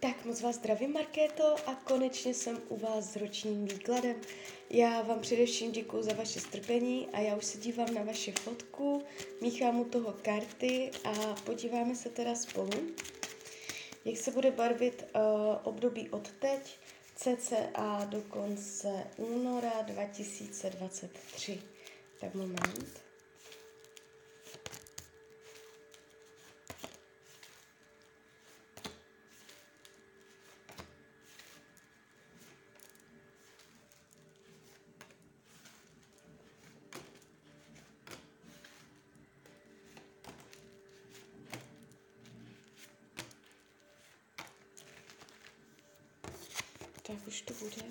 Tak moc vás zdravím, Markéto, a konečně jsem u vás s ročním výkladem. Já vám především děkuji za vaše strpení a já už se dívám na vaše fotku, míchám u toho karty a podíváme se teda spolu, jak se bude barvit uh, období od teď, cca do konce února 2023. Tak moment. To bude.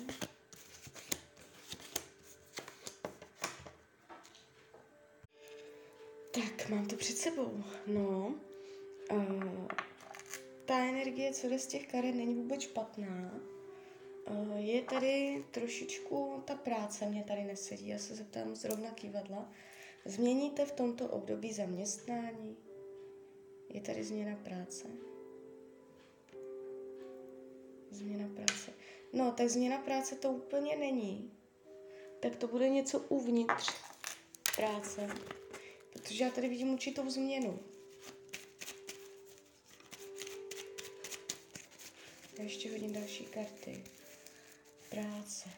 Tak, mám to před sebou. No, uh, ta energie, co jde z těch karet, není vůbec špatná. Uh, je tady trošičku, ta práce mě tady nesedí, já se zeptám zrovna kývadla. Změníte v tomto období zaměstnání? Je tady změna práce? Změna práce. No, tak změna práce to úplně není. Tak to bude něco uvnitř práce. Protože já tady vidím určitou změnu. Já ještě hodím další karty. Práce.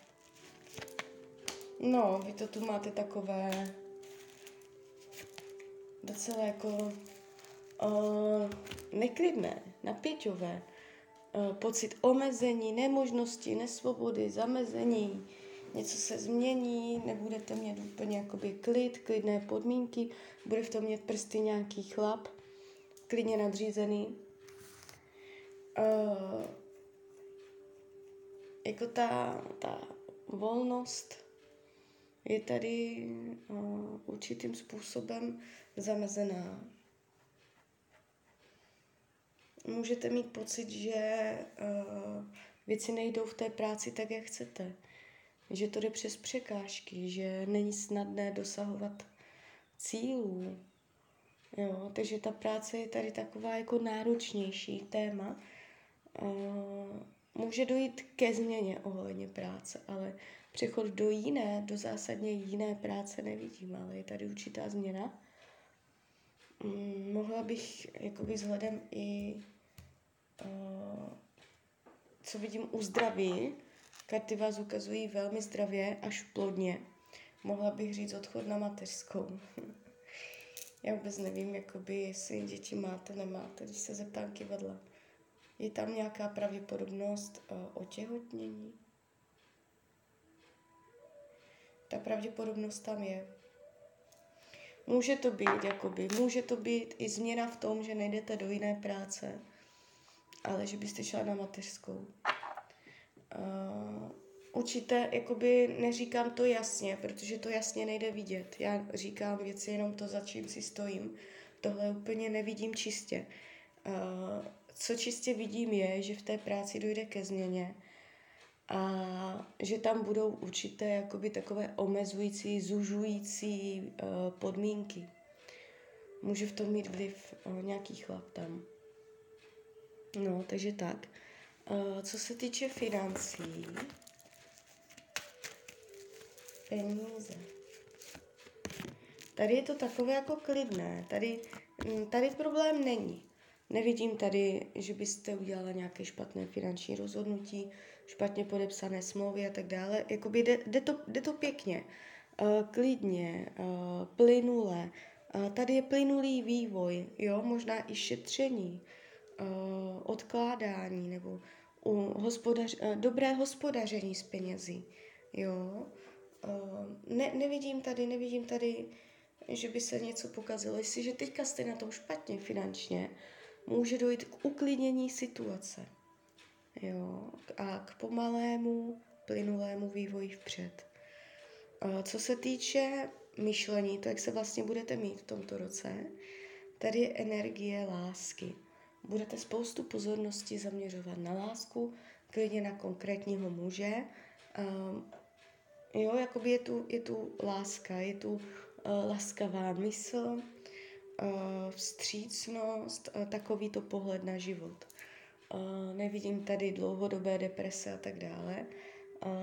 No, vy to tu máte takové docela jako uh, neklidné, napěťové. Eh, pocit omezení, nemožnosti, nesvobody, zamezení, něco se změní, nebudete mít úplně jakoby klid, klidné podmínky, bude v tom mít prsty nějaký chlap, klidně nadřízený. Uh, jako ta, ta volnost je tady uh, určitým způsobem zamezená můžete mít pocit, že uh, věci nejdou v té práci tak, jak chcete. Že to jde přes překážky, že není snadné dosahovat cílů. Jo, takže ta práce je tady taková jako náročnější téma. Uh, může dojít ke změně ohledně práce, ale přechod do jiné, do zásadně jiné práce nevidím, ale je tady určitá změna. Mm, mohla bych jakoby vzhledem i uh, co vidím u zdraví, karty vás ukazují velmi zdravě až plodně. Mohla bych říct odchod na mateřskou. Já vůbec nevím, jakoby, jestli děti máte, nemáte, když se zeptám kivadla. Je tam nějaká pravděpodobnost uh, otěhotnění? Ta pravděpodobnost tam je. Může to být, jakoby, může to být i změna v tom, že nejdete do jiné práce, ale že byste šla na mateřskou. Uh, určitě, jakoby neříkám to jasně, protože to jasně nejde vidět. Já říkám věci jenom to, za čím si stojím. Tohle úplně nevidím čistě. Uh, co čistě vidím je, že v té práci dojde ke změně a že tam budou určité jakoby takové omezující, zužující uh, podmínky. Může v tom mít vliv uh, nějaký chlap tam. No, takže tak. Uh, co se týče financí, peníze. Tady je to takové jako klidné. Tady, mm, tady problém není. Nevidím tady, že byste udělala nějaké špatné finanční rozhodnutí, špatně podepsané smlouvy a tak dále. Jakoby jde, jde, to, jde to pěkně, uh, klidně, uh, plynule. Uh, tady je plynulý vývoj, jo, možná i šetření, uh, odkládání nebo hospodař, uh, dobré hospodaření s penězi, jo. Uh, ne, nevidím tady, nevidím tady, že by se něco pokazilo. Jestliže teďka jste na tom špatně finančně, může dojít k uklidnění situace. Jo, a k pomalému, plynulému vývoji vpřed. Co se týče myšlení, to jak se vlastně budete mít v tomto roce, tady je energie lásky. Budete spoustu pozornosti zaměřovat na lásku, klidně na konkrétního muže. jo, jakoby je tu, je tu láska, je tu uh, laskavá mysl, vstřícnost, uh, takovýto pohled na život. Uh, nevidím tady dlouhodobé deprese a tak dále.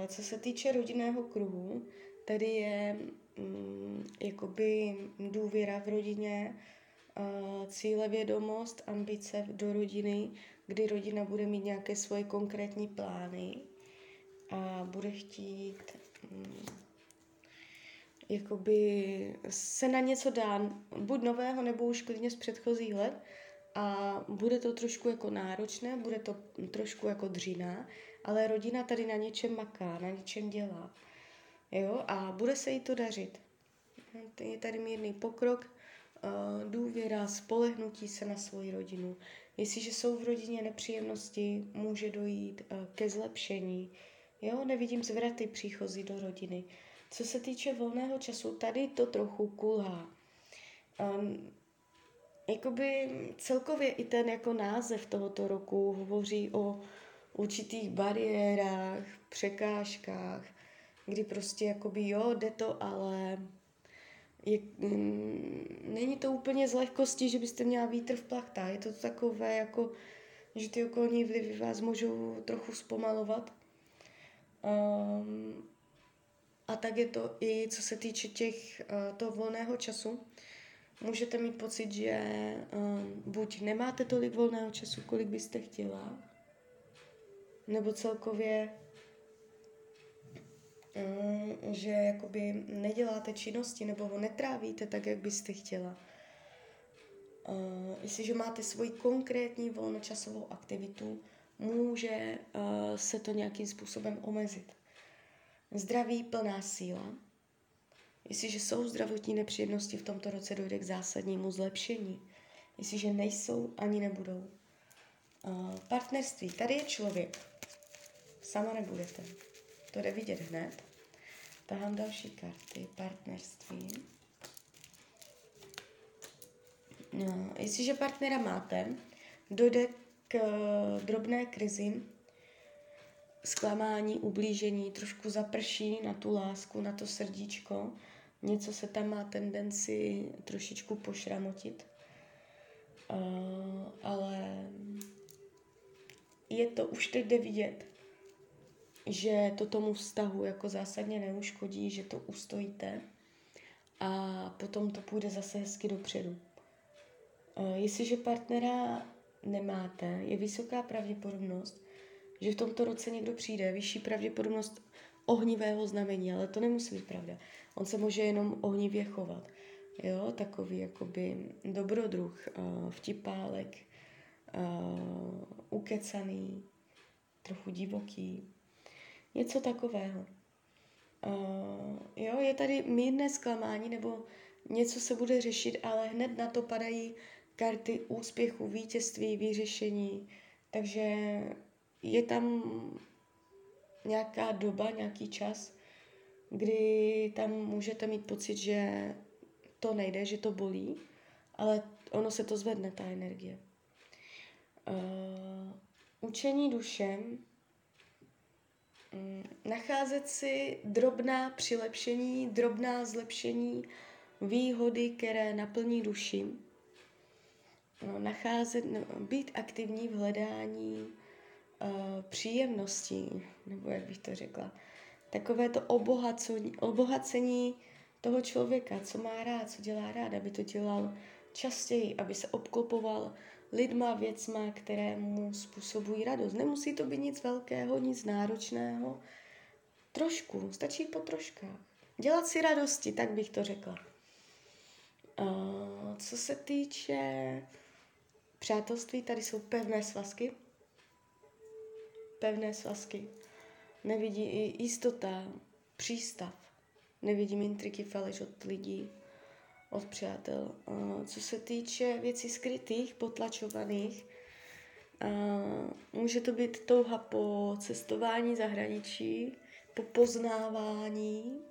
Co se týče rodinného kruhu, tady je um, jakoby důvěra v rodině, cílevědomost, ambice do rodiny, kdy rodina bude mít nějaké svoje konkrétní plány a bude chtít um, jakoby se na něco dá, buď nového, nebo už klidně z předchozích let, a bude to trošku jako náročné, bude to trošku jako dřina, ale rodina tady na něčem maká, na něčem dělá. Jo, a bude se jí to dařit. Je tady mírný pokrok, eh, důvěra, spolehnutí se na svoji rodinu. Jestliže jsou v rodině nepříjemnosti, může dojít eh, ke zlepšení. Jo, nevidím zvraty příchozí do rodiny. Co se týče volného času, tady to trochu kulhá. Um, jakoby celkově i ten jako název tohoto roku hovoří o určitých bariérách, překážkách, kdy prostě jakoby jo, jde to, ale je, mm, není to úplně z lehkosti, že byste měla vítr v plachtách. Je to takové jako, že ty okolní vlivy vás můžou trochu zpomalovat. Um, tak je to i co se týče těch, uh, toho volného času můžete mít pocit, že um, buď nemáte tolik volného času, kolik byste chtěla, nebo celkově, um, že jakoby neděláte činnosti nebo ho netrávíte tak, jak byste chtěla. Uh, jestliže máte svoji konkrétní volnočasovou aktivitu, může uh, se to nějakým způsobem omezit. Zdraví, plná síla, Jestliže jsou zdravotní nepříjemnosti v tomto roce, dojde k zásadnímu zlepšení. Jestliže nejsou, ani nebudou. Uh, partnerství. Tady je člověk. Sama nebudete. To jde vidět hned. Tahám další karty. Partnerství. No, jestliže partnera máte, dojde k uh, drobné krizi, zklamání, ublížení, trošku zaprší na tu lásku, na to srdíčko, něco se tam má tendenci trošičku pošramotit. Uh, ale je to, už teď jde vidět, že to tomu vztahu jako zásadně neuškodí, že to ustojíte a potom to půjde zase hezky dopředu. Uh, jestliže partnera nemáte, je vysoká pravděpodobnost, že v tomto roce někdo přijde, vyšší pravděpodobnost ohnivého znamení, ale to nemusí být pravda. On se může jenom ohnivě chovat. Jo, takový jakoby dobrodruh, uh, vtipálek, uh, ukecaný, trochu divoký, něco takového. Uh, jo, je tady mírné zklamání nebo něco se bude řešit, ale hned na to padají karty úspěchu, vítězství, vyřešení. Takže je tam nějaká doba, nějaký čas, kdy tam můžete mít pocit, že to nejde, že to bolí, ale ono se to zvedne, ta energie. Uh, učení dušem, um, nacházet si drobná přilepšení, drobná zlepšení, výhody, které naplní duši, no, nacházet, no, být aktivní v hledání uh, příjemností, nebo jak bych to řekla, takové to obohacení, obohacení toho člověka, co má rád, co dělá rád, aby to dělal častěji, aby se obklopoval lidma, věcma, které mu způsobují radost. Nemusí to být nic velkého, nic náročného. Trošku, stačí po troškách. Dělat si radosti, tak bych to řekla. Uh, co se týče přátelství, tady jsou pevné svazky. Pevné svazky nevidí i jistota, přístav. Nevidím intriky, faleš od lidí, od přátel. Co se týče věcí skrytých, potlačovaných, může to být touha po cestování zahraničí, po poznávání.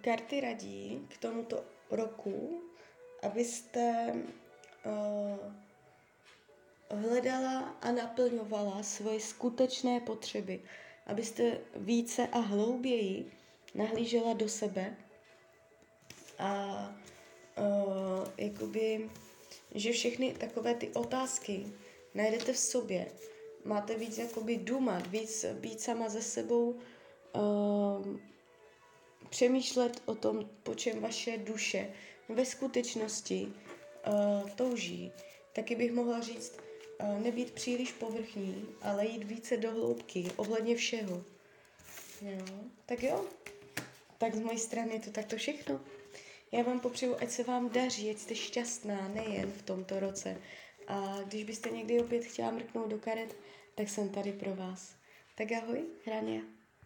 Karty radí k tomuto roku, abyste hledala a naplňovala svoje skutečné potřeby, abyste více a hlouběji nahlížela do sebe a uh, jakoby, že všechny takové ty otázky najdete v sobě. Máte víc jakoby dumat, víc být sama ze sebou, uh, přemýšlet o tom, po čem vaše duše ve skutečnosti uh, touží. Taky bych mohla říct, nebýt příliš povrchní, ale jít více do hloubky, ohledně všeho. Jo, tak jo. Tak z mojí strany je to takto všechno. Já vám popřeju, ať se vám daří, ať jste šťastná nejen v tomto roce. A když byste někdy opět chtěla mrknout do karet, tak jsem tady pro vás. Tak ahoj, Hrania.